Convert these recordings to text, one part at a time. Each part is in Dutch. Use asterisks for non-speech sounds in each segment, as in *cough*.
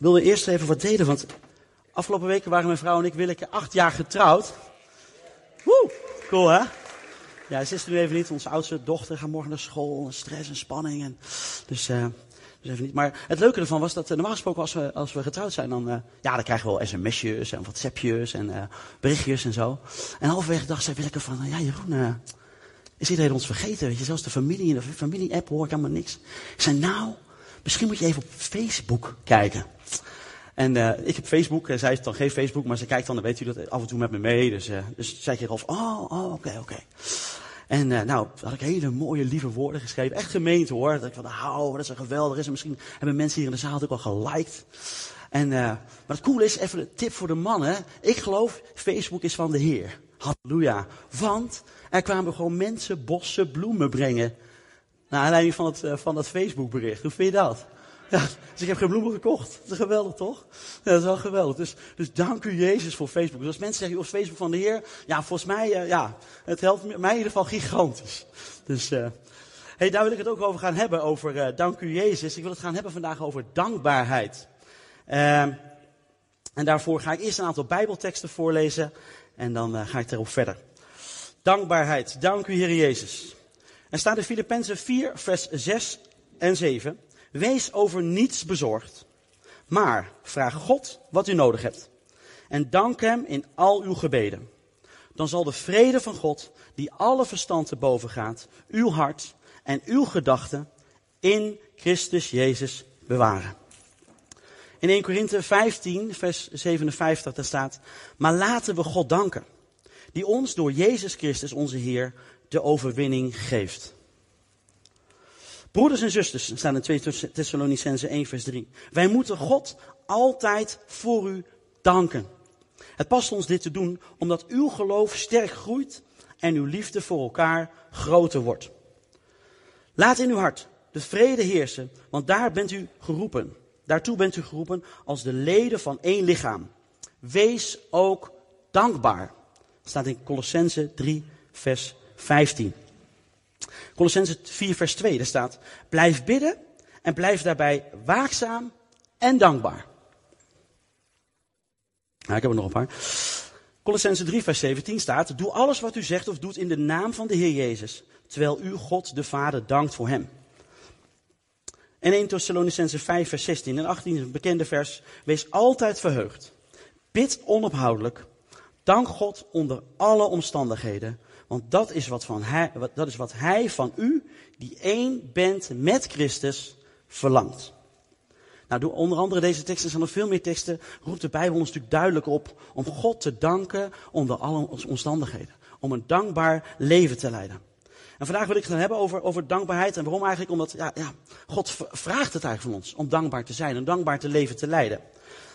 wilde eerst even wat delen, want afgelopen weken waren mijn vrouw en ik, Willeke, acht jaar getrouwd. Woe, cool hè? Ja, ze is er nu even niet. Onze oudste dochter gaat morgen naar school. Stress en spanning. En, dus, uh, dus even niet. Maar het leuke ervan was dat uh, normaal gesproken als we, als we getrouwd zijn, dan, uh, ja, dan krijgen we wel sms'jes en whatsappjes en berichtjes en zo. En halverwege dacht zij Willeke van, ja Jeroen, is iedereen ons vergeten? Weet je, zelfs de familie in de familie-app hoor ik helemaal niks. Ik zei, nou, misschien moet je even op Facebook kijken. En uh, ik heb Facebook, en zij heeft dan geen Facebook, maar ze kijkt dan, dan weet u dat, af en toe met me mee. Dus, uh, dus ik al, oh, oh, oké, okay, oké. Okay. En uh, nou, had ik hele mooie, lieve woorden geschreven. Echt gemeend hoor. Dat ik van, hou, dat is een geweldig is. En misschien hebben mensen hier in de zaal het ook al geliked. En, maar het coole is, even een tip voor de mannen. Ik geloof, Facebook is van de Heer. Halleluja. Want er kwamen gewoon mensen bossen bloemen brengen. Naar aanleiding van, het, uh, van dat Facebook bericht. Hoe vind je dat? Ja, dus ik heb geen bloemen gekocht. Dat is geweldig, toch? Ja, dat is wel geweldig. Dus, dus dank u Jezus voor Facebook. Dus als mensen zeggen, op Facebook van de Heer. Ja, volgens mij, uh, ja, het helpt mij in ieder geval gigantisch. Dus, uh, hey, daar wil ik het ook over gaan hebben, over uh, dank u Jezus. Ik wil het gaan hebben vandaag over dankbaarheid. Uh, en daarvoor ga ik eerst een aantal bijbelteksten voorlezen. En dan ga ik erop verder. Dankbaarheid. Dank u Heer Jezus. Er staat in Filippenzen 4, vers 6 en 7. Wees over niets bezorgd, maar vraag God wat u nodig hebt. En dank Hem in al uw gebeden. Dan zal de vrede van God, die alle verstand te boven gaat, uw hart en uw gedachten in Christus Jezus bewaren. In 1 Korinthe 15, vers 57, daar staat, maar laten we God danken, die ons door Jezus Christus, onze Heer, de overwinning geeft. Broeders en zusters, staan in 2 Thessalonicense 1 vers 3. Wij moeten God altijd voor u danken. Het past ons dit te doen omdat uw geloof sterk groeit en uw liefde voor elkaar groter wordt. Laat in uw hart de vrede heersen, want daar bent u geroepen. Daartoe bent u geroepen als de leden van één lichaam. Wees ook dankbaar. Staat in Colossense 3 vers 15. Colossense 4 vers 2, daar staat, blijf bidden en blijf daarbij waakzaam en dankbaar. Ik heb er nog een paar. Colossense 3 vers 17 staat, doe alles wat u zegt of doet in de naam van de Heer Jezus, terwijl u God de Vader dankt voor hem. En 1 Thessalonicense 5 vers 16 en 18 is een bekende vers, wees altijd verheugd. Bid onophoudelijk. Dank God onder alle omstandigheden. Want dat is wat, van hij, dat is wat hij van u, die één bent met Christus, verlangt. Nou, door onder andere deze teksten, er zijn nog veel meer teksten, roept de Bijbel ons natuurlijk duidelijk op om God te danken onder alle omstandigheden. Om een dankbaar leven te leiden. En vandaag wil ik het gaan hebben over, over dankbaarheid. En waarom eigenlijk? Omdat ja, ja, God vraagt het eigenlijk van ons om dankbaar te zijn, en dankbaar te leven te leiden.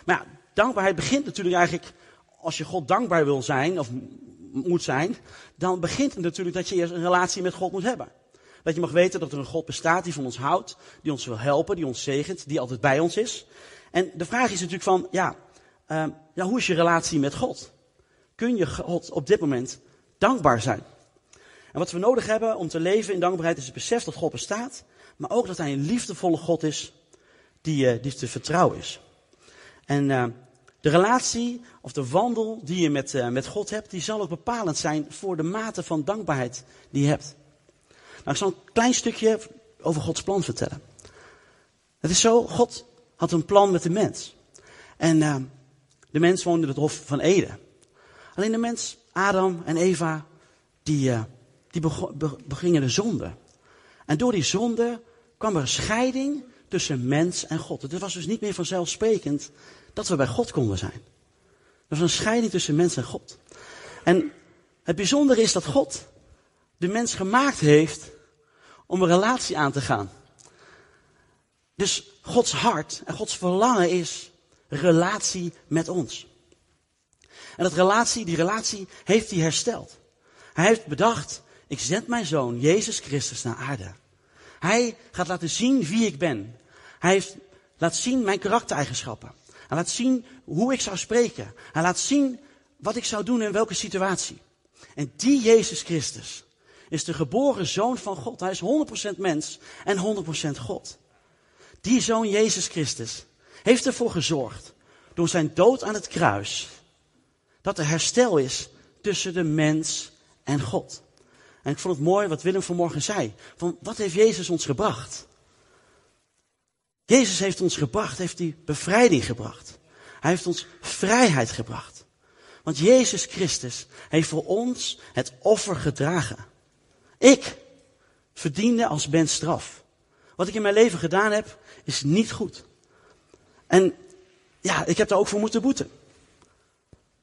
Maar ja, dankbaarheid begint natuurlijk eigenlijk, als je God dankbaar wil zijn, of moet zijn, dan begint het natuurlijk dat je eerst een relatie met God moet hebben. Dat je mag weten dat er een God bestaat die van ons houdt, die ons wil helpen, die ons zegent, die altijd bij ons is. En de vraag is natuurlijk van, ja, uh, ja hoe is je relatie met God? Kun je God op dit moment dankbaar zijn? En wat we nodig hebben om te leven in dankbaarheid is het besef dat God bestaat, maar ook dat Hij een liefdevolle God is die, uh, die te vertrouwen is. En uh, de relatie of de wandel die je met, uh, met God hebt, die zal ook bepalend zijn voor de mate van dankbaarheid die je hebt. Nou, ik zal een klein stukje over Gods plan vertellen. Het is zo, God had een plan met de mens. En uh, de mens woonde in het Hof van Eden. Alleen de mens, Adam en Eva, die, uh, die begingen de zonde. En door die zonde kwam er scheiding tussen mens en God. Het was dus niet meer vanzelfsprekend dat we bij God konden zijn. Er was een scheiding tussen mens en God. En het bijzondere is dat God de mens gemaakt heeft om een relatie aan te gaan. Dus Gods hart en Gods verlangen is relatie met ons. En dat relatie, die relatie heeft hij hersteld. Hij heeft bedacht, ik zend mijn zoon Jezus Christus naar aarde. Hij gaat laten zien wie ik ben. Hij heeft, laat zien mijn karaktereigenschappen. Hij laat zien hoe ik zou spreken. Hij laat zien wat ik zou doen in welke situatie. En die Jezus Christus is de geboren zoon van God. Hij is 100% mens en 100% God. Die zoon Jezus Christus heeft ervoor gezorgd, door zijn dood aan het kruis, dat er herstel is tussen de mens en God. En ik vond het mooi wat Willem vanmorgen zei. Van wat heeft Jezus ons gebracht? Jezus heeft ons gebracht, heeft die bevrijding gebracht. Hij heeft ons vrijheid gebracht. Want Jezus Christus heeft voor ons het offer gedragen. Ik verdiende als mens straf. Wat ik in mijn leven gedaan heb, is niet goed. En ja, ik heb daar ook voor moeten boeten.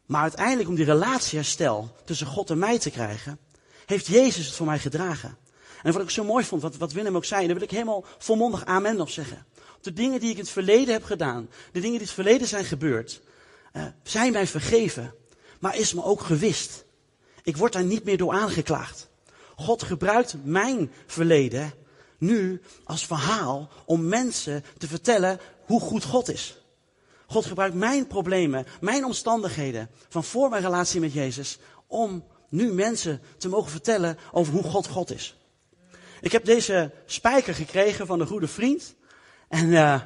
Maar uiteindelijk om die relatieherstel tussen God en mij te krijgen, heeft Jezus het voor mij gedragen. En wat ik zo mooi vond, wat, wat Willem ook zei, daar wil ik helemaal volmondig amen op zeggen. De dingen die ik in het verleden heb gedaan, de dingen die in het verleden zijn gebeurd, uh, zijn mij vergeven, maar is me ook gewist. Ik word daar niet meer door aangeklaagd. God gebruikt mijn verleden nu als verhaal om mensen te vertellen hoe goed God is. God gebruikt mijn problemen, mijn omstandigheden van voor mijn relatie met Jezus om nu mensen te mogen vertellen over hoe God God is. Ik heb deze spijker gekregen van een goede vriend. En uh,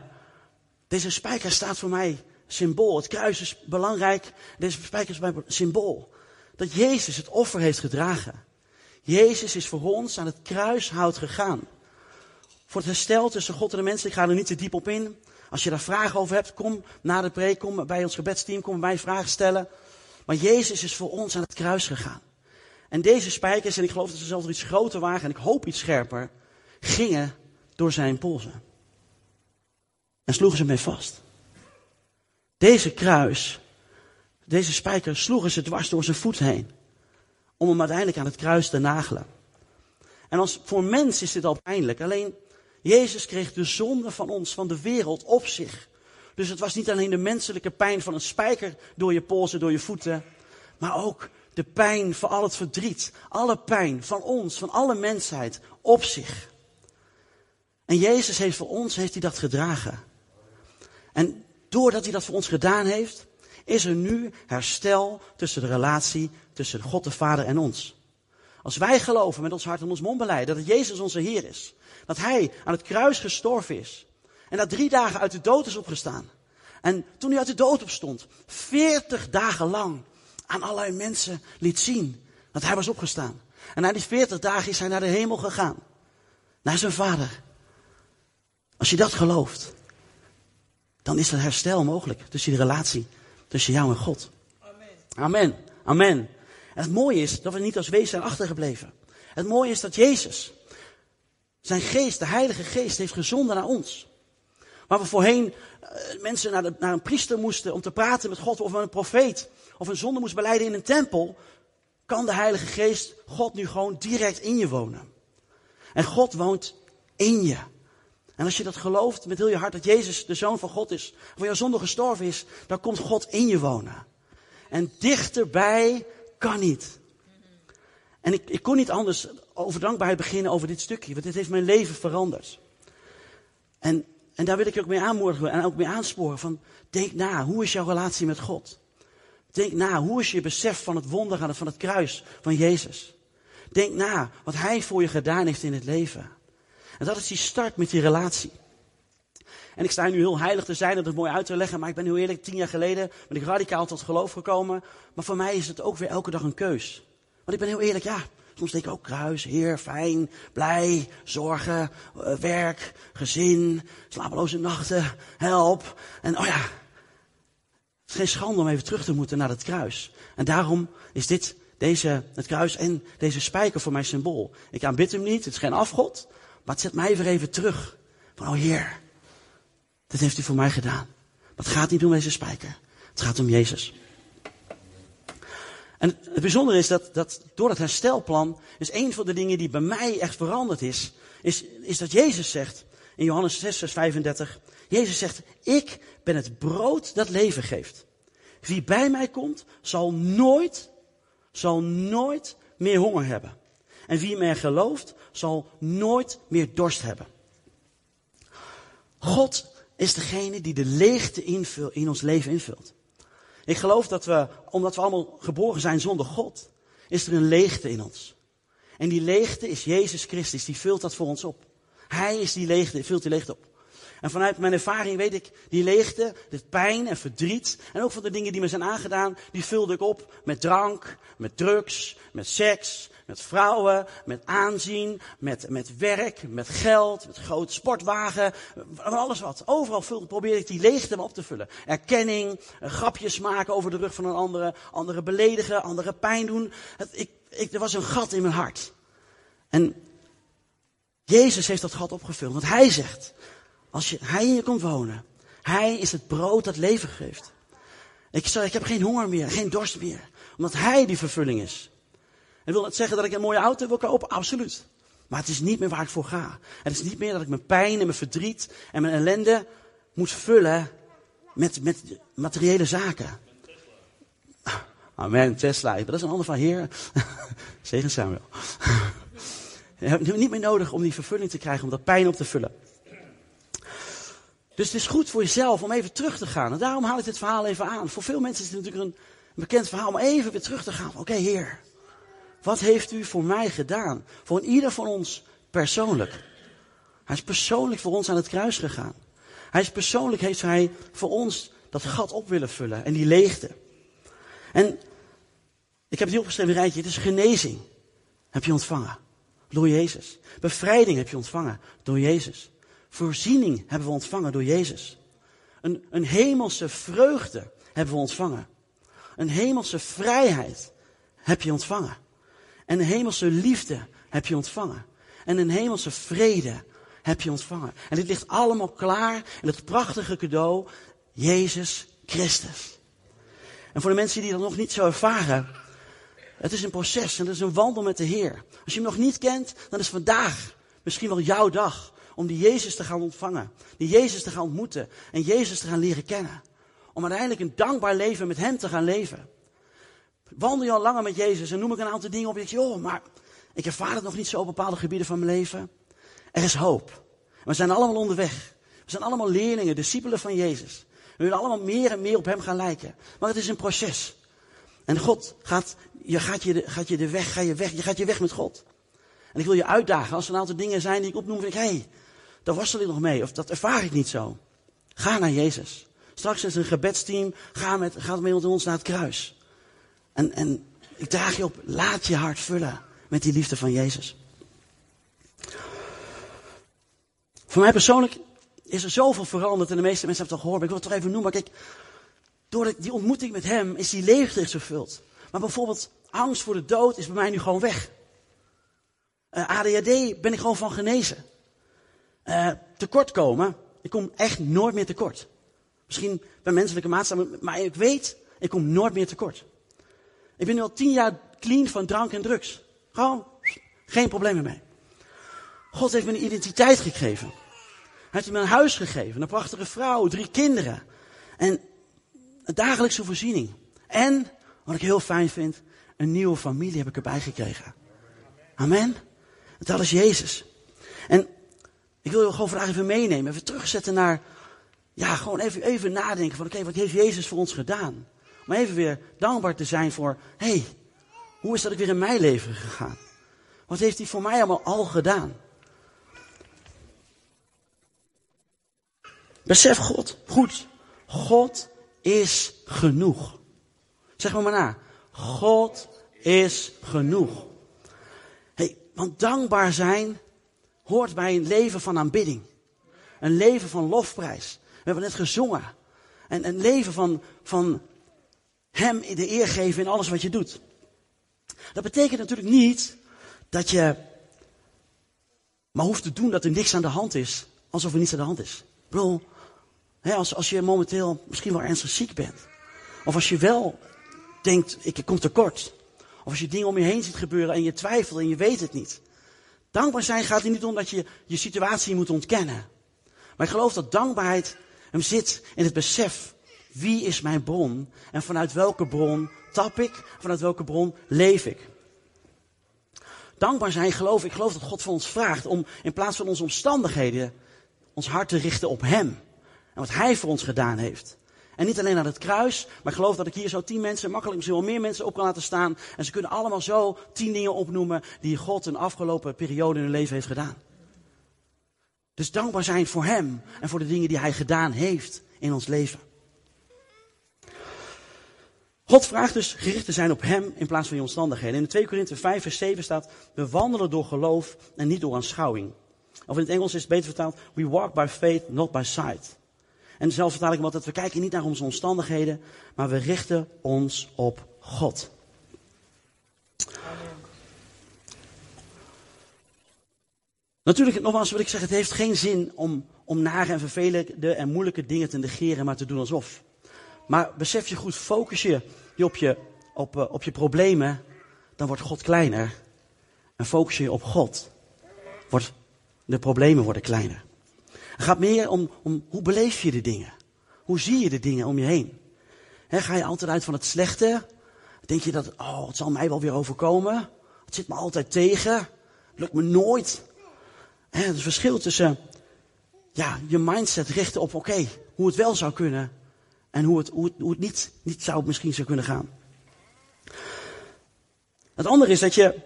deze spijker staat voor mij symbool. Het kruis is belangrijk. Deze spijker is mijn symbool. Dat Jezus het offer heeft gedragen. Jezus is voor ons aan het kruishout gegaan. Voor het herstel tussen God en de mensen. Ik ga er niet te diep op in. Als je daar vragen over hebt, kom na de preek, kom bij ons gebedsteam, kom bij mij vragen stellen. Maar Jezus is voor ons aan het kruis gegaan. En deze spijkers, en ik geloof dat ze zelfs iets groter waren en ik hoop iets scherper, gingen door zijn polsen. En sloegen ze mee vast. Deze kruis, deze spijker sloegen ze dwars door zijn voet heen. Om hem uiteindelijk aan het kruis te nagelen. En als, voor mens is dit al pijnlijk. Alleen Jezus kreeg de zonde van ons, van de wereld, op zich. Dus het was niet alleen de menselijke pijn van een spijker door je polsen, door je voeten. Maar ook de pijn van al het verdriet. Alle pijn van ons, van alle mensheid, op zich. En Jezus heeft voor ons, heeft hij dat gedragen. Doordat hij dat voor ons gedaan heeft, is er nu herstel tussen de relatie tussen God de Vader en ons. Als wij geloven met ons hart en ons mond beleiden dat Jezus onze Heer is. Dat Hij aan het kruis gestorven is. En dat drie dagen uit de dood is opgestaan. En toen hij uit de dood opstond, veertig dagen lang aan allerlei mensen liet zien dat hij was opgestaan. En na die veertig dagen is hij naar de hemel gegaan. Naar zijn vader. Als je dat gelooft, dan is er herstel mogelijk tussen die relatie tussen jou en God. Amen. Amen. Amen. En het mooie is dat we niet als wees zijn achtergebleven. Het mooie is dat Jezus zijn geest, de Heilige Geest, heeft gezonden naar ons. Waar we voorheen uh, mensen naar, de, naar, een priester moesten om te praten met God of een profeet of een zonde moest beleiden in een tempel, kan de Heilige Geest God nu gewoon direct in je wonen. En God woont in je. En als je dat gelooft met heel je hart dat Jezus de Zoon van God is, voor jouw zonde gestorven is, dan komt God in je wonen. En dichterbij kan niet. En ik, ik kon niet anders over dankbaarheid beginnen over dit stukje, want dit heeft mijn leven veranderd. En, en daar wil ik je ook mee aanmoedigen en ook mee aansporen van, denk na, hoe is jouw relatie met God? Denk na, hoe is je besef van het wonder van het kruis van Jezus? Denk na wat Hij voor je gedaan heeft in het leven. En dat is die start met die relatie. En ik sta nu heel heilig te zijn, dat is mooi uit te leggen, maar ik ben heel eerlijk, tien jaar geleden ben ik radicaal tot geloof gekomen. Maar voor mij is het ook weer elke dag een keus. Want ik ben heel eerlijk, ja, soms denk ik ook kruis, heer, fijn, blij, zorgen, eh, werk, gezin, slapeloze nachten, help. En oh ja, het is geen schande om even terug te moeten naar het kruis. En daarom is dit, deze, het kruis en deze spijker voor mij symbool. Ik aanbid hem niet, het is geen afgod, maar zet mij weer even terug. Van, oh Heer, dit heeft u voor mij gedaan. Het gaat niet om deze spijker. Het gaat om Jezus. En het bijzondere is dat, dat door het herstelplan, is een van de dingen die bij mij echt veranderd is, is, is dat Jezus zegt, in Johannes 6, vers 35, Jezus zegt, ik ben het brood dat leven geeft. Wie bij mij komt, zal nooit, zal nooit meer honger hebben. En wie mij gelooft, zal nooit meer dorst hebben. God is degene die de leegte in ons leven invult. Ik geloof dat we, omdat we allemaal geboren zijn zonder God, is er een leegte in ons. En die leegte is Jezus Christus, die vult dat voor ons op. Hij is die leegte, vult die leegte op. En vanuit mijn ervaring weet ik, die leegte, dit pijn en verdriet, en ook van de dingen die me zijn aangedaan, die vulde ik op met drank, met drugs, met seks, met vrouwen, met aanzien, met, met werk, met geld, met grote sportwagen, van alles wat. Overal vulde, probeerde ik die leegte op te vullen. Erkenning, eh, grapjes maken over de rug van een andere, anderen beledigen, anderen pijn doen. Ik, ik, er was een gat in mijn hart. En Jezus heeft dat gat opgevuld, want hij zegt, als je, hij in je komt wonen, hij is het brood dat leven geeft. Ik, ik heb geen honger meer, geen dorst meer, omdat hij die vervulling is. En wil het zeggen dat ik een mooie auto wil kopen? Absoluut. Maar het is niet meer waar ik voor ga. Het is niet meer dat ik mijn pijn en mijn verdriet en mijn ellende moet vullen met, met materiële zaken. Amen, Tesla. Dat is een ander van Heer. *laughs* Zegen Samuel. *laughs* Je hebt niet meer nodig om die vervulling te krijgen, om dat pijn op te vullen. Dus het is goed voor jezelf om even terug te gaan. En daarom haal ik dit verhaal even aan. Voor veel mensen is het natuurlijk een, bekend verhaal om even weer terug te gaan. Oké, Heer. Wat heeft u voor mij gedaan? Voor ieder van ons persoonlijk. Hij is persoonlijk voor ons aan het kruis gegaan. Hij is persoonlijk, heeft hij voor ons dat gat op willen vullen en die leegte. En ik heb hier opgeschreven rijtje, het is genezing. Heb je ontvangen. Door Jezus. Bevrijding heb je ontvangen. Door Jezus. Voorziening hebben we ontvangen door Jezus. Een, een hemelse vreugde hebben we ontvangen. Een hemelse vrijheid heb je ontvangen. En een hemelse liefde heb je ontvangen. En een hemelse vrede heb je ontvangen. En dit ligt allemaal klaar in het prachtige cadeau, Jezus Christus. En voor de mensen die dat nog niet zo ervaren, het is een proces en het is een wandel met de Heer. Als je hem nog niet kent, dan is vandaag misschien wel jouw dag om die Jezus te gaan ontvangen. Die Jezus te gaan ontmoeten en Jezus te gaan leren kennen. Om uiteindelijk een dankbaar leven met Hem te gaan leven. Wandel je al langer met Jezus en noem ik een aantal dingen op. En ik zeg, oh, maar ik ervaar het nog niet zo op bepaalde gebieden van mijn leven. Er is hoop. We zijn allemaal onderweg. We zijn allemaal leerlingen, discipelen van Jezus. We willen allemaal meer en meer op Hem gaan lijken. Maar het is een proces. En God gaat, je gaat, je gaat je de weg, ga je weg, je gaat je weg met God. En ik wil je uitdagen, als er een aantal dingen zijn die ik opnoem, denk ik, hé, hey, daar worstel ik nog mee, of dat ervaar ik niet zo. Ga naar Jezus. Straks is een gebedsteam, ga, met, ga met ons naar het kruis. En, en ik draag je op, laat je hart vullen met die liefde van Jezus. Voor mij persoonlijk is er zoveel veranderd en de meeste mensen hebben het al gehoord. Maar ik wil het toch even noemen. Kijk, door die ontmoeting met hem is die leegte gevuld. Maar bijvoorbeeld angst voor de dood is bij mij nu gewoon weg. Eh, ADHD ben ik gewoon van genezen. Uh, tekortkomen, ik kom echt nooit meer tekort. Misschien bij menselijke maatstaven, maar ik weet, ik kom nooit meer tekort. Ik ben nu al tien jaar clean van drank en drugs. Gewoon geen problemen mee. God heeft me een identiteit gegeven. Hij heeft me een huis gegeven, een prachtige vrouw, drie kinderen. En een dagelijkse voorziening. En, wat ik heel fijn vind, een nieuwe familie heb ik erbij gekregen. Amen. Dat is Jezus. En ik wil je gewoon vragen even meenemen, even terugzetten naar, ja, gewoon even, even nadenken van, oké, wat heeft Jezus voor ons gedaan? Om even weer dankbaar te zijn voor, hé, hey, hoe is dat ik weer in mijn leven gegaan? Wat heeft hij voor mij allemaal al gedaan? Besef God, goed, God is genoeg. Zeg maar maar na. God is genoeg. Hey, want dankbaar zijn hoort bij een leven van aanbidding. Een leven van lofprijs. We hebben net gezongen. En een leven van, van Hem de eer geven in alles wat je doet. Dat betekent natuurlijk niet dat je maar hoeft te doen dat er niks aan de hand is, alsof er niets aan de hand is. Ik bedoel, als, als je momenteel misschien wel ernstig ziek bent. Of als je wel denkt, ik kom tekort. Of als je dingen om je heen ziet gebeuren en je twijfelt en je weet het niet. Dankbaar zijn gaat er niet om dat je je situatie moet ontkennen. Maar ik geloof dat dankbaarheid hem zit in het besef. Wie is mijn bron? En vanuit welke bron tap ik? Vanuit welke bron leef ik? Dankbaar zijn geloof ik. geloof dat God van ons vraagt om in plaats van onze omstandigheden ons hart te richten op Hem. En wat Hij voor ons gedaan heeft. En niet alleen aan het kruis, maar ik geloof dat ik hier zo tien mensen, makkelijk misschien wel meer mensen op kan laten staan. En ze kunnen allemaal zo tien dingen opnoemen die God een afgelopen periode in hun leven heeft gedaan. Dus dankbaar zijn voor Hem en voor de dingen die Hij gedaan heeft in ons leven. God vraagt dus gericht te zijn op Hem in plaats van je omstandigheden. In 2 Korinthe 5 vers 7 staat, we wandelen door geloof en niet door aanschouwing. Of in het Engels is het beter vertaald, we walk by faith, not by sight. En zelf vertaal ik hem altijd, we kijken niet naar onze omstandigheden, maar we richten ons op God. Natuurlijk, nogmaals wil ik zeggen, het heeft geen zin om, om nare en vervelende en moeilijke dingen te negeren, maar te doen alsof. Maar besef je goed, focus je, op je, op, uh, op je problemen, dan wordt God kleiner. En focus je op God, wordt, de problemen worden kleiner. Het gaat meer om, om hoe beleef je de dingen? Hoe zie je de dingen om je heen? He, ga je altijd uit van het slechte? Denk je dat, oh, het zal mij wel weer overkomen? Het zit me altijd tegen. Het lukt me nooit. He, het verschil tussen ja, je mindset richten op, oké, hoe het wel zou kunnen en hoe het, hoe het, hoe het niet, niet zou, misschien zou kunnen gaan. Het andere is dat je,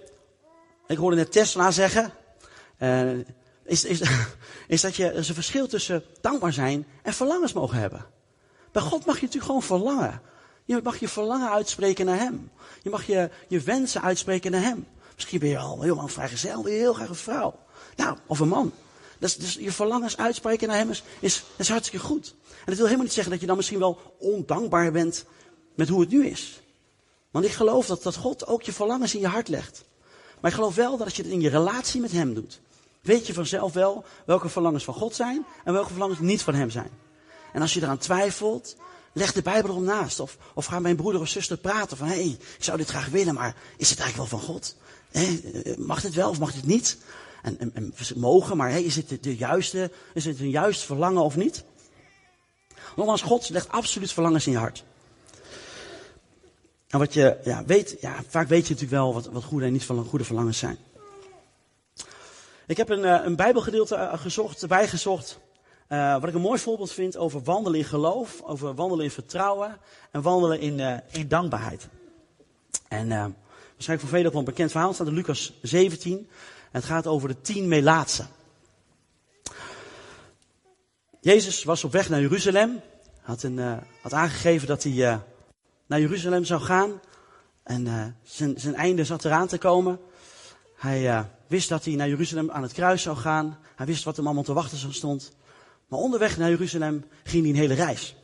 ik hoorde net Tesla zeggen, uh, is, is, *laughs* is dat je, er is een verschil tussen dankbaar zijn en verlangens mogen hebben. Bij God mag je natuurlijk gewoon verlangen. Je mag je verlangen uitspreken naar Hem. Je mag je, je wensen uitspreken naar Hem. Misschien ben je al lang vrijgezel, wil heel graag een vrouw. Nou, of een man. Dus, dus je verlangens uitspreken naar Hem is, is hartstikke goed. Dat wil helemaal niet zeggen dat je dan misschien wel ondankbaar bent met hoe het nu is. Want ik geloof dat, dat God ook je verlangens in je hart legt. Maar ik geloof wel dat als je het in je relatie met Hem doet, weet je vanzelf wel welke verlangens van God zijn en welke verlangens niet van Hem zijn. En als je eraan twijfelt, leg de Bijbel erom naast. Of, of ga mijn broeder of zuster praten van, hé, hey, ik zou dit graag willen, maar is het eigenlijk wel van God? mag dit wel of mag dit niet? En, en, en mogen, maar hey, is het de, de, juiste, is het een juist verlangen of niet? Nogmaals, God legt absoluut verlangens in je hart. En wat je ja, weet, ja, vaak weet je natuurlijk wel wat, wat goede en niet goede verlangens zijn. Ik heb een, een Bijbelgedeelte gezocht, erbij gezocht. Uh, wat ik een mooi voorbeeld vind over wandelen in geloof, over wandelen in vertrouwen en wandelen in, in dankbaarheid. En waarschijnlijk voor velen wel een bekend verhaal, staat in Lucas 17. En het gaat over de tien Melaatsen. Jezus was op weg naar Jeruzalem, had, een, had aangegeven dat hij naar Jeruzalem zou gaan. En zijn, zijn einde zat eraan te komen. Hij wist dat hij naar Jeruzalem aan het kruis zou gaan. Hij wist wat hem allemaal te wachten stond. Maar onderweg naar Jeruzalem ging hij een hele reis.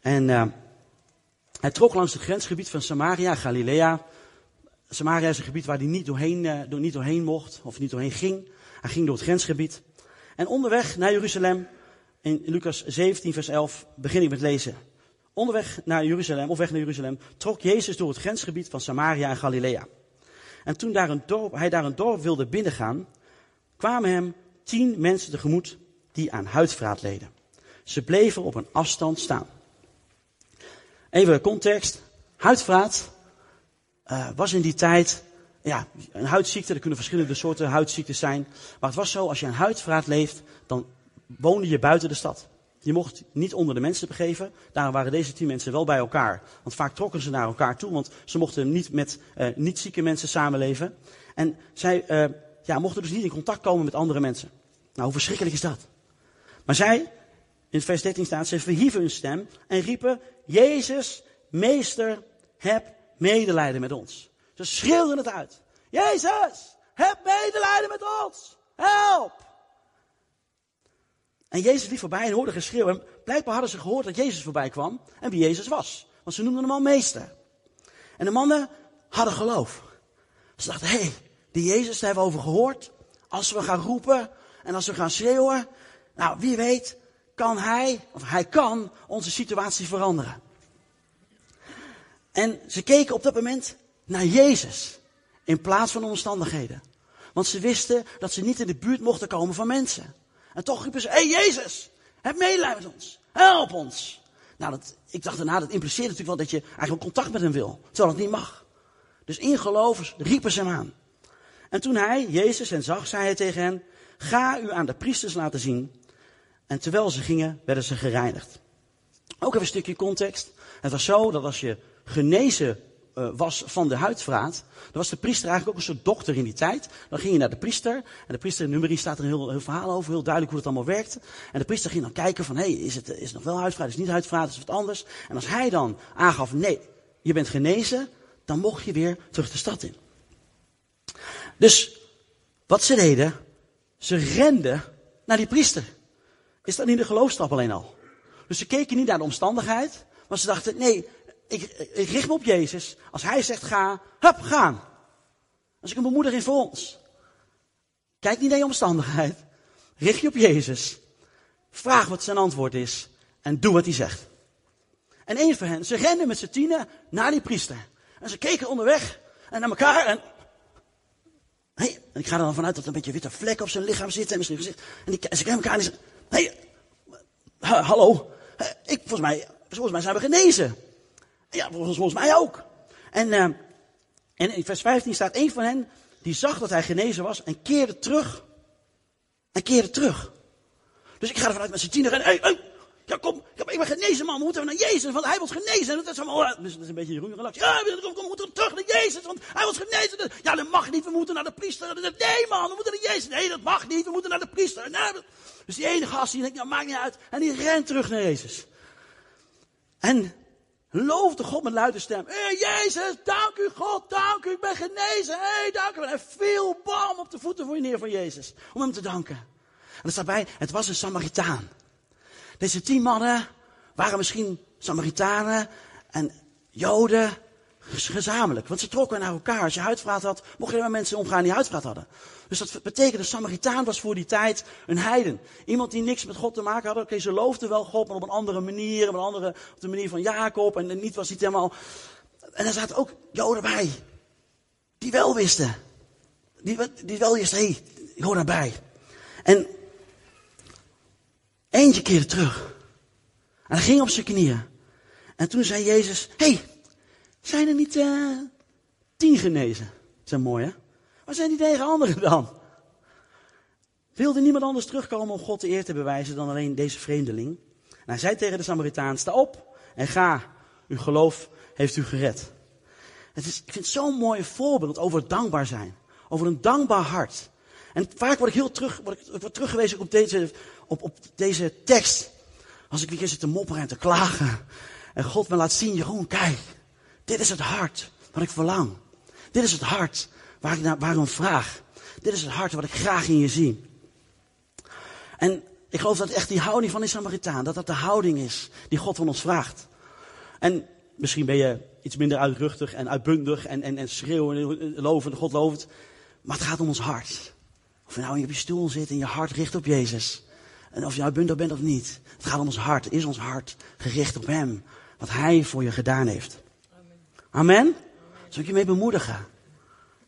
En hij trok langs het grensgebied van Samaria, Galilea. Samaria is een gebied waar hij niet doorheen, door, niet doorheen mocht, of niet doorheen ging. Hij ging door het grensgebied. En onderweg naar Jeruzalem, in Lucas 17, vers 11, begin ik met lezen. Onderweg naar Jeruzalem, of weg naar Jeruzalem, trok Jezus door het grensgebied van Samaria en Galilea. En toen daar een dorp, hij daar een dorp wilde binnengaan, kwamen hem tien mensen tegemoet die aan huidvraat leden. Ze bleven op een afstand staan. Even context. Huidvraat uh, was in die tijd ja, een huidziekte. Er kunnen verschillende soorten huidziektes zijn. Maar het was zo, als je aan huidvraat leeft, dan woonde je buiten de stad. Je mocht niet onder de mensen begeven. Daarom waren deze tien mensen wel bij elkaar. Want vaak trokken ze naar elkaar toe, want ze mochten niet met uh, niet zieke mensen samenleven. En zij uh, ja, mochten dus niet in contact komen met andere mensen. Nou, hoe verschrikkelijk is dat? Maar zij, in vers 13 staat, ze verhieven hun stem en riepen, Jezus, meester, heb medelijden met ons. Ze schreeuwden het uit. Jezus, heb medelijden met ons. Help! En Jezus liep voorbij en hoorde geschreeuw. En blijkbaar hadden ze gehoord dat Jezus voorbij kwam en wie Jezus was. Want ze noemden hem al meester. En de mannen hadden geloof. Ze dachten, hé, hey, die Jezus, daar hebben we over gehoord. Als we gaan roepen en als we gaan schreeuwen, nou, wie weet, kan hij, of hij kan, onze situatie veranderen. En ze keken op dat moment naar Jezus, in plaats van omstandigheden. Want ze wisten dat ze niet in de buurt mochten komen van mensen. En toch riepen ze, hé hey Jezus, heb medelijden met ons, help ons. Nou, dat, ik dacht daarna, dat impliceert natuurlijk wel dat je eigenlijk contact met hem wil, terwijl het niet mag. Dus in geloof riepen ze hem aan. En toen hij, Jezus, hen zag, zei hij tegen hen, ga u aan de priesters laten zien en terwijl ze gingen, werden ze gereinigd. Ook even een stukje context. Het was zo dat als je genezen uh, was van de huidvraat, dan was de priester eigenlijk ook een soort dokter in die tijd. Dan ging je naar de priester, en de priester in nummerie staat er een heel, heel verhaal over, heel duidelijk hoe het allemaal werkte. En de priester ging dan kijken van, hé, hey, is, het, is nog wel huidvraat, is het niet huidvraat, is het wat anders? En als hij dan aangaf, nee, je bent genezen, dan mocht je weer terug de stad in. Dus, wat ze deden, ze renden naar die priester. Is dat niet de geloofstap alleen al? Dus ze keken niet naar de omstandigheid, maar ze dachten, nee, ik, richt me op Jezus. Als hij zegt ga, hup, gaan. Als ik een bemoediging voor ons. Kijk niet naar je omstandigheid. Richt je op Jezus. Vraag wat zijn antwoord is. En doe wat hij zegt. En een van hen, ze renden met z'n tienen naar die priester. En ze keken onderweg en naar elkaar en... Hey, ik ga er dan vanuit dat er een beetje witte vlek op zijn lichaam zit en misschien gezicht. En, die, en ze kijken elkaar en ze... Hey, hallo. Ik, volgens, mij, volgens mij zijn we genezen. Ja, volgens, volgens mij ook. En, uh, en in vers 15 staat een van hen, die zag dat hij genezen was en keerde terug. En keerde terug. Dus ik ga er vanuit met z'n tiener en, hey, ja kom, ik ben genezen man, we moeten naar Jezus, want hij was genezen. Dat is, allemaal, dus dat is een beetje Jeroen relax. Ja, we moeten terug naar Jezus, want hij was genezen. Ja, dat mag niet, we moeten naar de priester. Nee man, we moeten naar Jezus. Nee, dat mag niet, we moeten naar de priester. Nee, dus die ene gast, die denkt, nou maakt niet uit. En die rent terug naar Jezus. En Loofde God met luide stem. Hé Jezus, dank u God, dank u, ik ben genezen. Hé, hey, dank u. En hij viel bam op de voeten voor je neer van Jezus. Om hem te danken. En er staat bij, het was een Samaritaan. Deze tien mannen waren misschien Samaritanen en Joden gezamenlijk. Want ze trokken naar elkaar. Als je huidvraat had, mocht je met mensen omgaan die huidvraat hadden. Dus dat betekende, Samaritaan was voor die tijd een heiden. Iemand die niks met God te maken had. Oké, ze loofden wel God, maar op een andere manier. Op een andere, op de manier van Jacob. En, niet was niet helemaal... En er zaten ook Joden bij. Die wel wisten. Die, die wel wisten, hé, hey, ik hoor daarbij. En eentje keerde terug. En hij ging op zijn knieën. En toen zei Jezus, hé, hey, zijn er niet uh, tien genezen? Dat is mooi, hè? Waar zijn die negen anderen dan? Wilde niemand anders terugkomen om God de eer te bewijzen dan alleen deze vreemdeling? En hij zei tegen de Samaritaan, sta op en ga. Uw geloof heeft u gered. Het is, ik vind het zo'n mooi voorbeeld over dankbaar zijn. Over een dankbaar hart. En vaak word ik heel terug, word ik, word teruggewezen op deze, op, op deze tekst. Als ik weer zit te mopperen en te klagen. En God me laat zien, Jeroen, kijk. Dit is het hart wat ik verlang. Dit is het hart waar ik naar, waarom vraag. Dit is het hart wat ik graag in je zie. En ik geloof dat echt die houding van die Samaritaan, dat dat de houding is die God van ons vraagt. En misschien ben je iets minder uitruchtig en uitbundig en, en, en schreeuwen en loven, God lovend. Maar het gaat om ons hart. Of je nou op je stoel zit en je hart richt op Jezus. En of je uitbundig bent of niet. Het gaat om ons hart. Is ons hart gericht op Hem. Wat Hij voor je gedaan heeft. Amen? Zal ik je mee bemoedigen?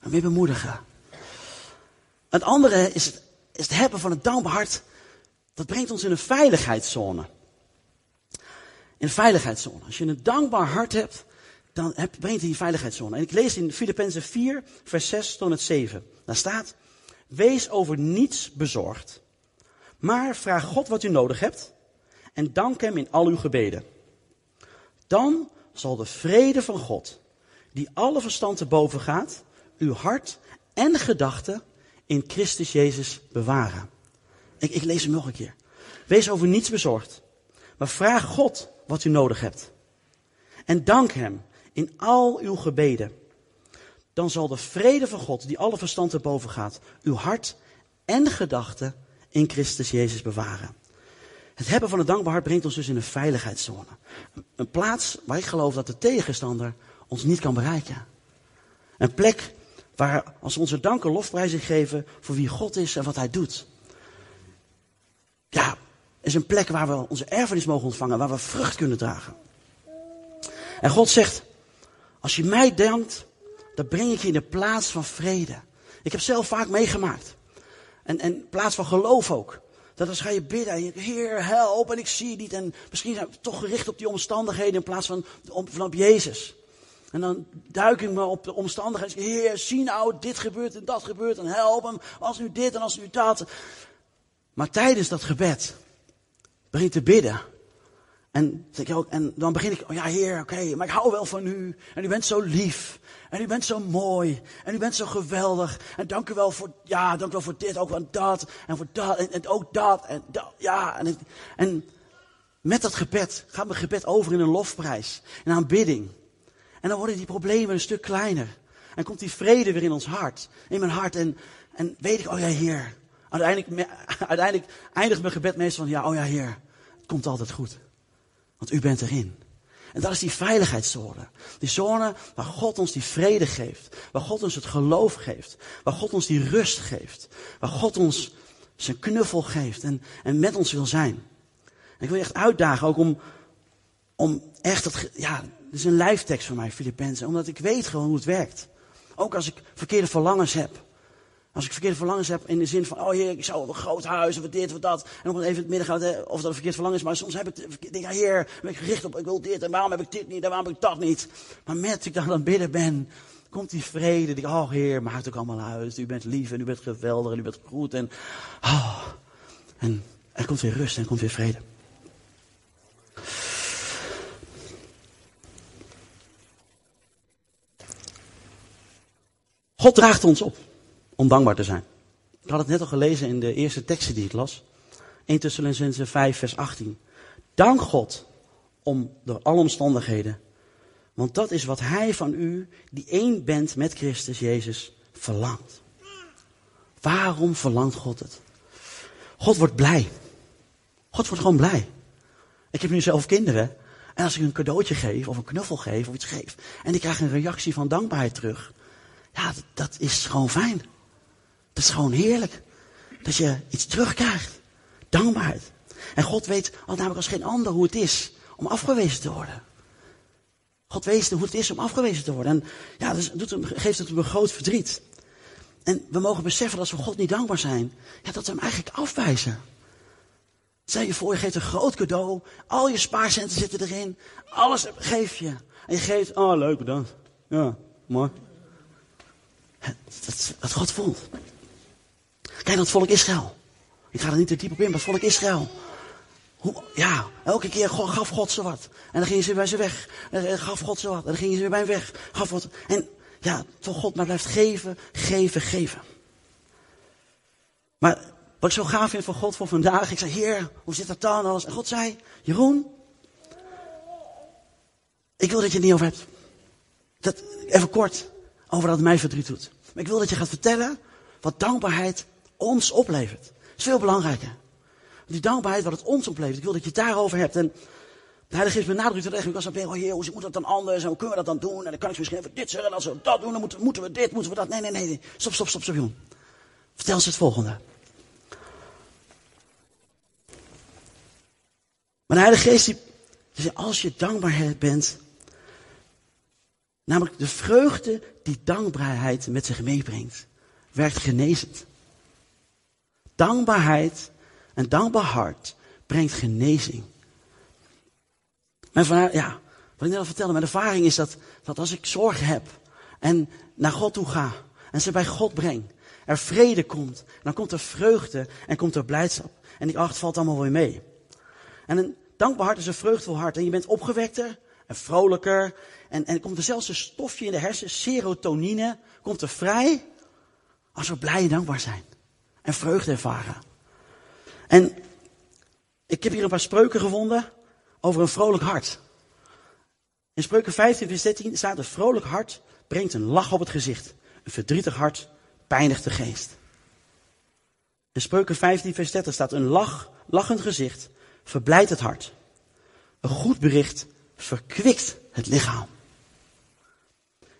En mee bemoedigen. Het andere is het, is het hebben van het dankbaar hart. Dat brengt ons in een veiligheidszone. In een veiligheidszone. Als je een dankbaar hart hebt, dan heb, brengt het in veiligheidszone. En ik lees in Filippenzen 4, vers 6 tot en 7. Daar staat, wees over niets bezorgd, maar vraag God wat u nodig hebt en dank hem in al uw gebeden. Dan zal de vrede van God, die alle verstand te boven gaat, uw hart en gedachten in Christus Jezus bewaren. Ik, ik lees hem nog een keer. Wees over niets bezorgd, maar vraag God wat u nodig hebt. En dank Hem in al uw gebeden. Dan zal de vrede van God, die alle verstand te boven gaat, uw hart en gedachten in Christus Jezus bewaren. Het hebben van een dankbaar hart brengt ons dus in een veiligheidszone. Een plaats waar ik geloof dat de tegenstander ons niet kan bereiken. Een plek waar, als we onze dank en lofprijzen geven voor wie God is en wat Hij doet. Ja, is een plek waar we onze erfenis mogen ontvangen, waar we vrucht kunnen dragen. En God zegt, als je mij dankt, dan breng ik je in de plaats van vrede. Ik heb zelf vaak meegemaakt. En, en plaats van geloof ook. Dat als ga je bidden en je Heer, help en ik zie niet. En misschien zijn we toch gericht op die omstandigheden in plaats van, van op Jezus. En dan duik ik me op de omstandigheden. Heer, zie nou, dit gebeurt en dat gebeurt. En help hem, als nu dit en als nu dat. Maar tijdens dat gebed begint te bidden. En, ik ook, en dan begin ik, oh ja heer, oké, maar ik hou wel van u. En u bent zo lief. En u bent zo mooi. En u bent zo geweldig. En dank u wel voor, ja, dank u wel voor dit, ook voor dat. En voor dat, en, ook dat. En ja. En, en met dat gebed gaat mijn gebed over in een lofprijs. Een aanbidding. En dan worden die problemen een stuk kleiner. En komt die vrede weer in ons hart. In mijn hart. En, en weet ik, oh ja heer. Uiteindelijk, *laughs* uiteindelijk eindigt mijn gebed meestal van, ja, oh ja heer. Het komt altijd goed. Want u bent erin. En dat is die veiligheidszone. Die zone waar God ons die vrede geeft. Waar God ons het geloof geeft. Waar God ons die rust geeft. Waar God ons zijn knuffel geeft en, en met ons wil zijn. En ik wil je echt uitdagen ook om, om echt, het, ja, dit is een lijftekst voor mij, Filippenzen. Omdat ik weet gewoon hoe het werkt. Ook als ik verkeerde verlangens heb. Als ik verkeerde verlangens heb in de zin van, oh heer, ik zou een groot huis, of dit, of dat. En op even het midden gaat, of dat een verkeerd verlangen is. Maar soms heb ik, denk ja heer, ik gericht op, ik wil dit, en waarom heb ik dit niet, en waarom heb ik dat niet. Maar met ik dan aan het bidden ben, komt die vrede. Die, oh heer, maakt ook allemaal uit. U bent lief, en u bent geweldig, en u bent goed. En, oh, en er komt weer rust, en er komt weer vrede. God draagt ons op om dankbaar te zijn. Ik had het net al gelezen in de eerste teksten die ik las. 1 Thessalonicense 5 vers 18. Dank God om door alle omstandigheden. Want dat is wat hij van u, die één bent met Christus Jezus, verlangt. Waarom verlangt God het? God wordt blij. God wordt gewoon blij. Ik heb nu zelf kinderen. En als ik een cadeautje geef, of een knuffel geef, of iets geef. En ik krijg een reactie van dankbaarheid terug. Ja, dat is gewoon fijn. Dat is gewoon heerlijk. Dat je iets terugkrijgt. Dankbaarheid. En God weet al namelijk als geen ander hoe het is om afgewezen te worden. God weet hoe het is om afgewezen te worden. En ja, dus doet hem, geeft het hem een groot verdriet. En we mogen beseffen dat als we God niet dankbaar zijn, ja, dat we hem eigenlijk afwijzen. Stel je voor, je geeft een groot cadeau, al je spaarcenten zitten erin, alles geef je. En je geeft, oh leuk bedankt. Ja, mooi. Dat, dat God voelt. Kijk dat volk Israël. Ik ga er niet te diep op in, maar het volk Israël. Hoe, ja, elke keer gaf God ze wat. En dan gingen ze bij ze weg. En gaf God ze wat. En dan gingen ze weer bij hem weg. Gaf wat. En ja, toch God maar blijft geven, geven, geven. Maar wat ik zo gaaf vind van God voor vandaag. Ik zei, Heer, hoe zit dat dan? Alles? En God zei, Jeroen. Ik wil dat je het niet over hebt. Dat, even kort, over dat het mij verdriet doet. Maar ik wil dat je gaat vertellen wat dankbaarheid ons oplevert. Dat is veel belangrijker. Die dankbaarheid wat het ons oplevert. Ik wil dat je het daarover hebt. En de Heilige Geest benadrukt het echt. Ik was dan oh heer, hoe moet dat dan anders? En hoe kunnen we dat dan doen? En dan kan ik misschien even dit zeggen. En als we dat doen, dan moeten, we dit, moeten we dat. Nee, nee, nee. Stop, stop, stop, stop, jongen. Vertel ze het volgende. Maar de Heilige Geest, die, die zegt, als je dankbaar bent, namelijk de vreugde die dankbaarheid met zich meebrengt, werkt genezend. Dankbaarheid, een dankbaar hart, brengt genezing. Mijn vader, ja, wat ik net al vertelde, mijn ervaring is dat, dat als ik zorgen heb en naar God toe ga en ze bij God breng, er vrede komt, dan komt er vreugde en komt er blijdschap. En die acht valt allemaal weer mee. En een dankbaar hart is een vreugdevol hart. En je bent opgewekter en vrolijker. En, en komt er zelfs een stofje in de hersenen, serotonine, komt er vrij als we blij en dankbaar zijn en vreugde ervaren. En ik heb hier een paar spreuken gevonden over een vrolijk hart. In spreuken 15 vers 13 staat een vrolijk hart brengt een lach op het gezicht. Een verdrietig hart pijnigt de geest. In spreuken 15 vers 30 staat een lach, lachend gezicht verblijdt het hart. Een goed bericht verkwikt het lichaam.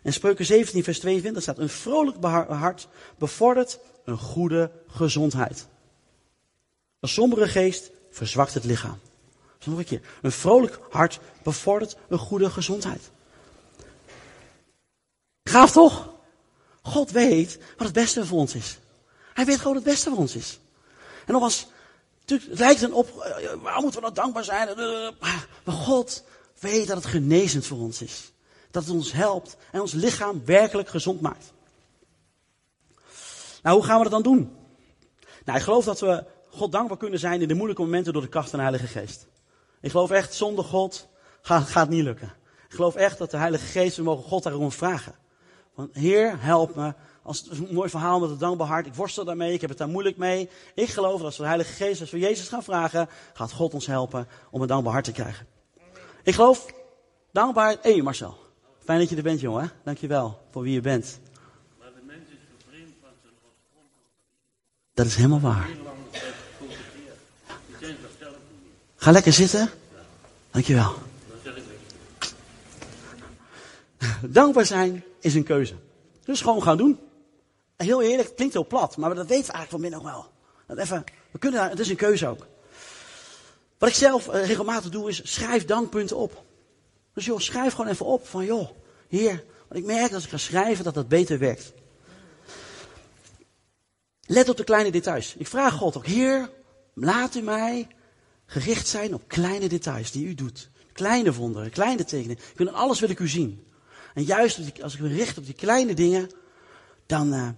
In spreuken 17 vers 22 staat een vrolijk hart bevordert een goede gezondheid. Een sombere geest verzwakt het lichaam. Nog een keer. Een vrolijk hart bevordert een goede gezondheid. Gaaf toch? God weet wat het beste voor ons is. Hij weet gewoon wat het beste voor ons is. En nogmaals, het lijkt dan op, eh, waar moeten we nou dankbaar zijn? Eh, maar God weet dat het genezend voor ons is. Dat het ons helpt en ons lichaam werkelijk gezond maakt. Nou, hoe gaan we dat dan doen? Nou, ik geloof dat we God dankbaar kunnen zijn in de moeilijke momenten door de kracht van de Heilige Geest. Ik geloof echt, zonder God gaat, het niet lukken. Ik geloof echt dat de Heilige Geest, we mogen God daarom vragen. Want Heer, help me. Als het een mooi verhaal met het dankbaar hart. Ik worstel daarmee, ik heb het daar moeilijk mee. Ik geloof dat als we de Heilige Geest, als we Jezus gaan vragen, gaat God ons helpen om een dankbaar hart te krijgen. Ik geloof, dankbaar. Hé hey Marcel, fijn dat je er bent jongen. Dankjewel voor wie je bent. Maar de mens is vervreemd van zijn oorspronkelijke Dat is helemaal waar. Ga lekker zitten. Dankjewel. Dankbaar zijn is een keuze. Dus gewoon gaan doen. Heel eerlijk, het klinkt heel plat, maar dat weten we eigenlijk van binnen ook wel. Dat even, we kunnen daar, het is een keuze ook. Wat ik zelf eh, regelmatig doe is, schrijf dankpunten op. Dus joh, schrijf gewoon even op van joh, heer. Want ik merk als ik ga schrijven dat dat beter werkt. Let op de kleine details. Ik vraag God ook, heer, laat u mij gericht zijn op kleine details die u doet. Kleine wonderen, kleine tekenen. Ik wil, alles wil ik u zien. En juist als ik, me richt op die kleine dingen, dan, uh,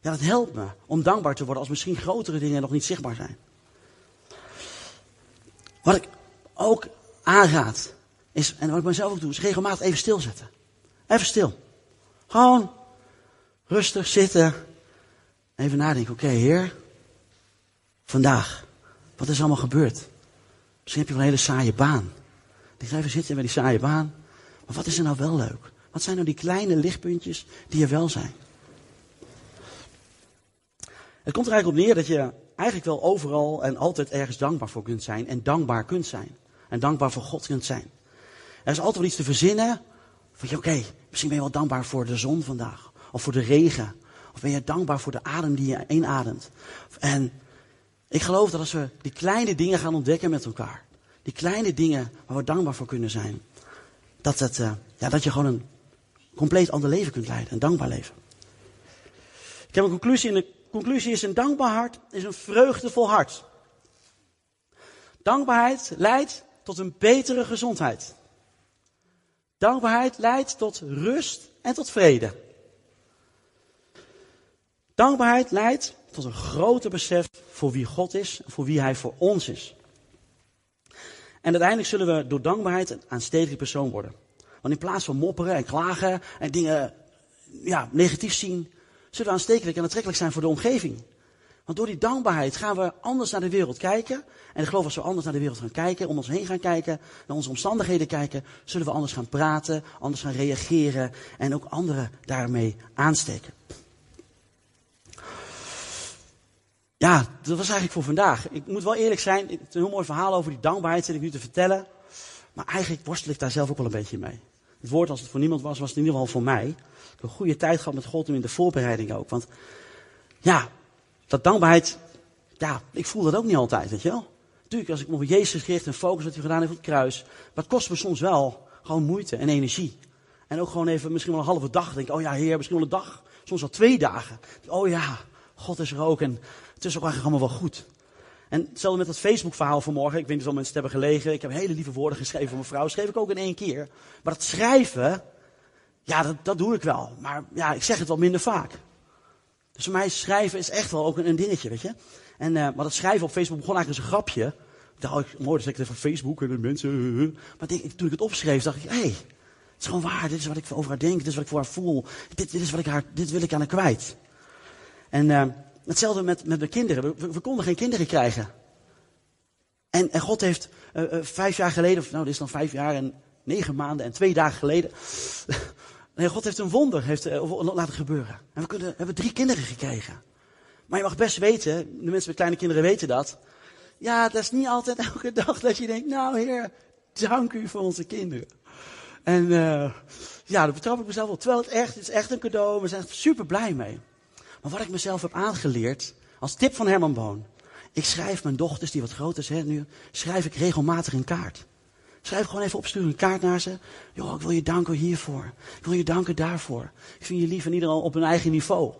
ja, dat helpt me om dankbaar te worden als misschien grotere dingen nog niet zichtbaar zijn. Wat ik ook aanraad, is, en wat ik mezelf ook doe, is regelmatig even stilzetten. Even stil. Gewoon rustig zitten. Even nadenken, oké heer, vandaag, wat is allemaal gebeurd? Misschien heb je wel een hele saaie baan. Ik ga even zitten bij die saaie baan. Maar wat is er nou wel leuk? Wat zijn nou die kleine lichtpuntjes die er wel zijn? Het komt er eigenlijk op neer dat je eigenlijk wel overal en altijd ergens dankbaar voor kunt zijn. En dankbaar kunt zijn. En dankbaar voor God kunt zijn. Er is altijd wel iets te verzinnen. Van oké, okay, misschien ben je wel dankbaar voor de zon vandaag. Of voor de regen. Of ben je dankbaar voor de adem die je inademt. En ik geloof dat als we die kleine dingen gaan ontdekken met elkaar. Die kleine dingen waar we dankbaar voor kunnen zijn. Dat, uh, ja, dat je gewoon een compleet ander leven kunt leiden. Een dankbaar leven. Ik heb een conclusie. En de conclusie is een dankbaar hart is een vreugdevol hart. Dankbaarheid leidt tot een betere gezondheid. Dankbaarheid leidt tot rust en tot vrede. Dankbaarheid leidt tot een groter besef voor wie God is voor wie Hij voor ons is. En uiteindelijk zullen we door dankbaarheid een aanstekelijke persoon worden. Want in plaats van mopperen en klagen en dingen ja, negatief zien, zullen we aanstekelijk en aantrekkelijk zijn voor de omgeving. Want door die dankbaarheid gaan we anders naar de wereld kijken. En ik geloof als we anders naar de wereld gaan kijken, om ons heen gaan kijken, naar onze omstandigheden kijken, zullen we anders gaan praten, anders gaan reageren en ook anderen daarmee aansteken. Ja, dat was eigenlijk voor vandaag. Ik moet wel eerlijk zijn, het is een heel mooi verhaal over die dankbaarheid zit ik nu te vertellen. Maar eigenlijk worstel ik daar zelf ook wel een beetje mee. Het woord, als het voor niemand was, was het in ieder geval voor mij. Ik heb een goede tijd gehad met God en in de voorbereiding ook. Want ja, dat dankbaarheid, ja, ik voel dat ook niet altijd, weet je wel. Natuurlijk, als ik me op Jezus gericht en focus wat hij gedaan heeft op het kruis. Maar het kost me soms wel gewoon moeite en energie. En ook gewoon even, misschien wel een halve dag. Denk, oh ja, heer, misschien wel een dag. Soms wel twee dagen. Oh ja, God is er ook. En het is ook eigenlijk allemaal wel goed. En hetzelfde met dat Facebook-verhaal vanmorgen. Ik weet niet of mensen het hebben gelegen. Ik heb hele lieve woorden geschreven voor mijn vrouw. Schreef ik ook in één keer. Maar dat schrijven, ja, dat, dat doe ik wel. Maar ja, ik zeg het wel minder vaak. Dus voor mij schrijven is echt wel ook een, dingetje, weet je. En, uh, maar dat schrijven op Facebook begon eigenlijk als een grapje. Ik dacht, oh, mooi, dat zeg ik even Facebook en de mensen. Maar denk, toen ik het opschreef, dacht ik, hé, hey, het is gewoon waar. Dit is wat ik over haar denk. Dit is wat ik voor haar voel. Dit, dit is wat ik haar, dit wil ik aan haar kwijt. En hetzelfde met, met de kinderen. We, konden geen kinderen krijgen. En, en God heeft uh, uh, vijf jaar geleden, of nou, dit is dan vijf jaar en negen maanden en twee dagen geleden. *laughs* nee, God heeft een wonder heeft, uh, laten gebeuren. En we, kunnen, hebben drie kinderen gekregen. Maar je mag best weten, de mensen met kleine kinderen weten dat. Ja, dat is niet altijd *laughs* elke dag dat je denkt, nou heer, dank u voor onze kinderen. En ja, dat betrap ik mezelf wel. Terwijl het echt, het is echt een cadeau. We zijn echt super blij mee. Maar wat ik mezelf heb aangeleerd, als tip van Herman Boon. Ik schrijf mijn dochters, die wat groter zijn nu, schrijf ik regelmatig een kaart. Schrijf gewoon even opsturen een kaart naar ze. Joh, ik wil je danken hiervoor. Ik wil je danken daarvoor. Ik vind je lief en iedereen op hun eigen niveau.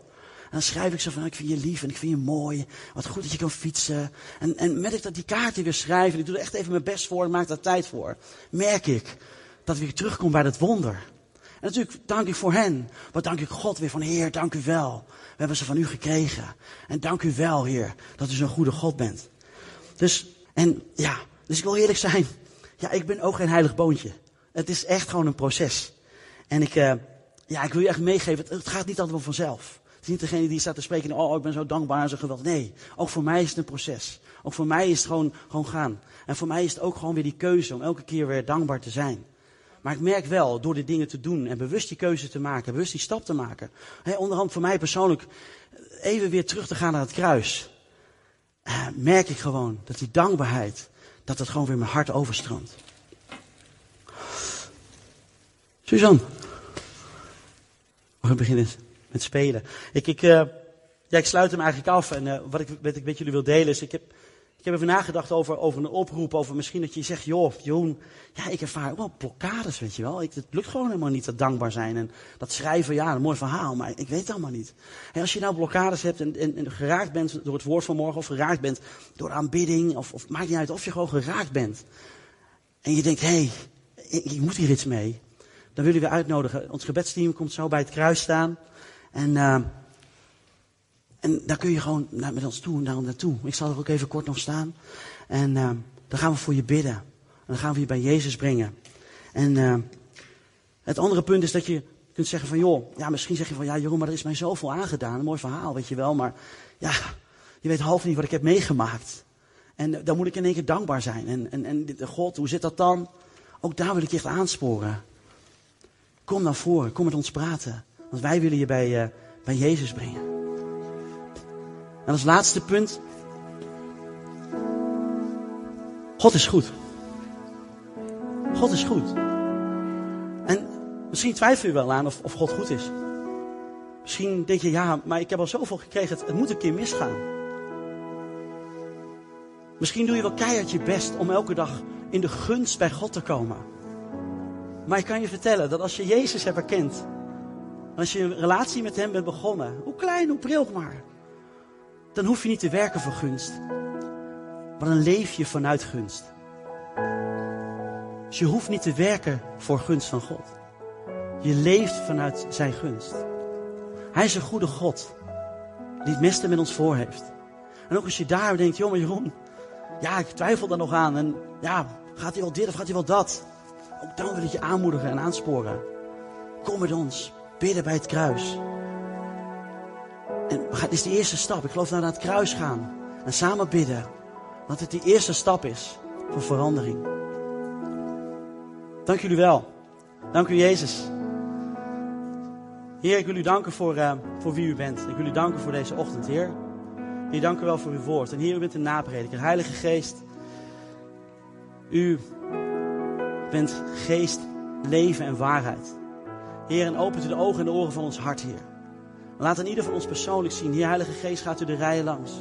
En dan schrijf ik ze van, ik vind je lief en ik vind je mooi. Wat goed dat je kan fietsen. En, en met dat die kaarten weer schrijf, en ik doe er echt even mijn best voor en maak daar tijd voor. Merk ik dat ik weer terugkom bij dat wonder. En natuurlijk dank ik voor hen. Maar dank ik God weer van, Heer, dank u wel. We hebben ze van u gekregen. En dank u wel, Heer, dat u zo'n goede God bent. Dus, en ja, dus ik wil eerlijk zijn. ja, ik ben ook geen heilig boontje. Het is echt gewoon een proces. En ik, uh, ja, ik wil je echt meegeven, het, gaat niet altijd vanzelf. Het is niet degene die staat te spreken, oh, ik ben zo dankbaar en zo geweldig. Nee, ook voor mij is het een proces. Ook voor mij is het gewoon, gewoon gaan. En voor mij is het ook gewoon weer die keuze om elke keer weer dankbaar te zijn. Maar ik merk wel, door dit dingen te doen en bewust die keuze te maken, bewust die stap te maken. Hey, onderhand voor mij persoonlijk, even weer terug te gaan naar het kruis. Uh, merk ik gewoon dat die dankbaarheid, dat het gewoon weer mijn hart overstroomt. Suzanne. We beginnen met spelen. Ik, ik, ja, ik sluit hem eigenlijk af. En uh, wat, ik, wat ik met jullie wil delen is, ik heb, ik heb even nagedacht over, over een oproep. Over misschien dat je zegt, joh, Jeroen, ja, ik ervaar wel blokkades, weet je wel. Ik, het lukt gewoon helemaal niet, dat dankbaar zijn. En dat schrijven, ja, een mooi verhaal, maar ik weet het allemaal niet. En als je nou blokkades hebt en, en, en, geraakt bent door het woord van morgen, of geraakt bent door aanbidding, of, of maakt niet uit of je gewoon geraakt bent. En je denkt, hé, hey, ik, ik moet hier iets mee dan willen we uitnodigen. Ons gebedsteam komt zo bij het kruis staan. En, uh, en daar kun je gewoon naar, met ons toe, naar naartoe. Ik zal er ook even kort nog staan. En uh, dan gaan we voor je bidden. En dan gaan we je bij Jezus brengen. En uh, het andere punt is dat je kunt zeggen van, joh, ja, misschien zeg je van, ja, Jeroen, maar er is mij zoveel aangedaan. Een mooi verhaal, weet je wel. Maar ja, je weet half niet wat ik heb meegemaakt. En dan moet ik in één keer dankbaar zijn. En, en, en God, hoe zit dat dan? Ook daar wil ik je echt aansporen. Kom naar voren, kom met ons praten. Want wij willen je bij, bij Jezus brengen. En als laatste punt. God is goed. God is goed. En misschien twijfel je wel aan of, of God goed is. Misschien denk je, ja, maar ik heb al zoveel gekregen, het, het moet een keer misgaan. Misschien doe je wel keihard je best om elke dag in de gunst bij God te komen. Maar ik kan je vertellen dat als je Jezus hebt erkend, als je een relatie met Hem bent begonnen, hoe klein, hoe pril maar, dan hoef je niet te werken voor gunst, maar dan leef je vanuit gunst. Dus je hoeft niet te werken voor gunst van God. Je leeft vanuit Zijn gunst. Hij is een goede God, die het meeste met ons voor heeft. En ook als je daar denkt, joh maar Jeroen, ja, ik twijfel daar nog aan. En ja, gaat hij wel dit of gaat hij wel dat? Ook dan wil ik je aanmoedigen en aansporen. Kom met ons. Bidden bij het kruis. En het is de eerste stap. Ik geloof naar het kruis gaan. En samen bidden. Dat het die eerste stap is voor verandering. Dank jullie wel. Dank u Jezus. Heer, ik wil u danken voor, uh, voor wie u bent. Ik wil u danken voor deze ochtend, Heer. Heer, dank u wel voor uw woord. En Heer, u bent een naprediker. Heilige Geest, u bent geest, leven en waarheid. Heer, en opent u de ogen en de oren van ons hart, Heer. Laat in ieder van ons persoonlijk zien. Heer, Heilige Geest, gaat u de rijen langs.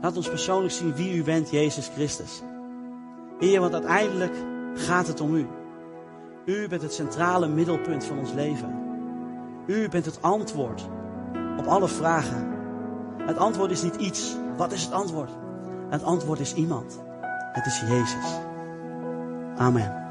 Laat ons persoonlijk zien wie u bent, Jezus Christus. Heer, want uiteindelijk gaat het om u. U bent het centrale middelpunt van ons leven. U bent het antwoord op alle vragen. Het antwoord is niet iets. Wat is het antwoord? Het antwoord is iemand. Het is Jezus. Amen.